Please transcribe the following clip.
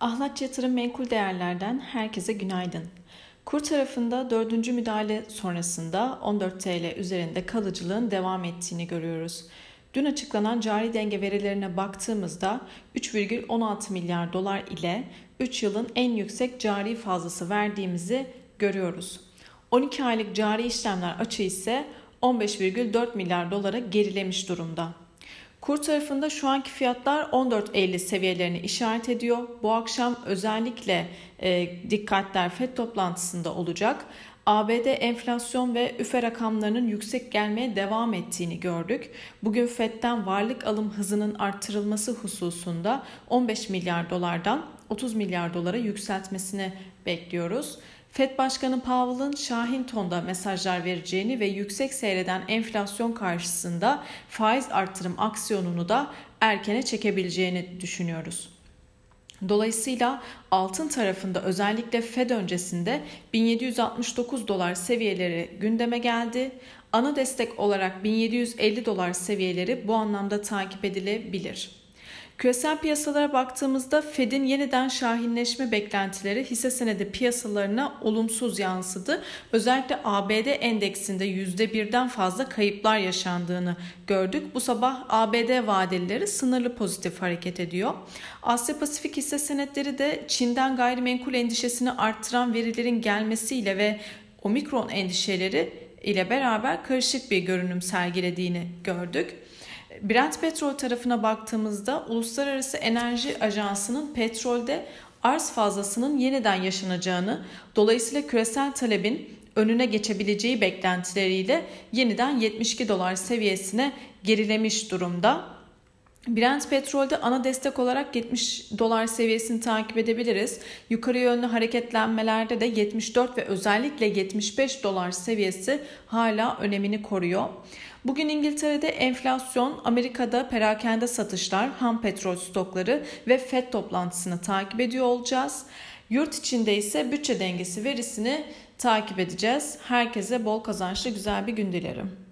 Ahlatçı Yatırım Menkul Değerler'den herkese günaydın. Kur tarafında dördüncü müdahale sonrasında 14 TL üzerinde kalıcılığın devam ettiğini görüyoruz. Dün açıklanan cari denge verilerine baktığımızda 3,16 milyar dolar ile 3 yılın en yüksek cari fazlası verdiğimizi görüyoruz. 12 aylık cari işlemler açığı ise 15,4 milyar dolara gerilemiş durumda. Kur tarafında şu anki fiyatlar 14.50 seviyelerini işaret ediyor. Bu akşam özellikle e, dikkatler FED toplantısında olacak. ABD enflasyon ve üfe rakamlarının yüksek gelmeye devam ettiğini gördük. Bugün FED'den varlık alım hızının arttırılması hususunda 15 milyar dolardan 30 milyar dolara yükseltmesini bekliyoruz. FED Başkanı Powell'ın Şahin tonda mesajlar vereceğini ve yüksek seyreden enflasyon karşısında faiz artırım aksiyonunu da erkene çekebileceğini düşünüyoruz. Dolayısıyla altın tarafında özellikle Fed öncesinde 1769 dolar seviyeleri gündeme geldi. Ana destek olarak 1750 dolar seviyeleri bu anlamda takip edilebilir. Küresel piyasalara baktığımızda Fed'in yeniden şahinleşme beklentileri hisse senedi piyasalarına olumsuz yansıdı. Özellikle ABD endeksinde %1'den fazla kayıplar yaşandığını gördük. Bu sabah ABD vadelileri sınırlı pozitif hareket ediyor. Asya Pasifik hisse senetleri de Çin'den gayrimenkul endişesini arttıran verilerin gelmesiyle ve omikron endişeleri ile beraber karışık bir görünüm sergilediğini gördük. Brent petrol tarafına baktığımızda Uluslararası Enerji Ajansı'nın petrolde arz fazlasının yeniden yaşanacağını, dolayısıyla küresel talebin önüne geçebileceği beklentileriyle yeniden 72 dolar seviyesine gerilemiş durumda. Brent petrolde ana destek olarak 70 dolar seviyesini takip edebiliriz. Yukarı yönlü hareketlenmelerde de 74 ve özellikle 75 dolar seviyesi hala önemini koruyor. Bugün İngiltere'de enflasyon, Amerika'da perakende satışlar, ham petrol stokları ve FED toplantısını takip ediyor olacağız. Yurt içinde ise bütçe dengesi verisini takip edeceğiz. Herkese bol kazançlı güzel bir gün dilerim.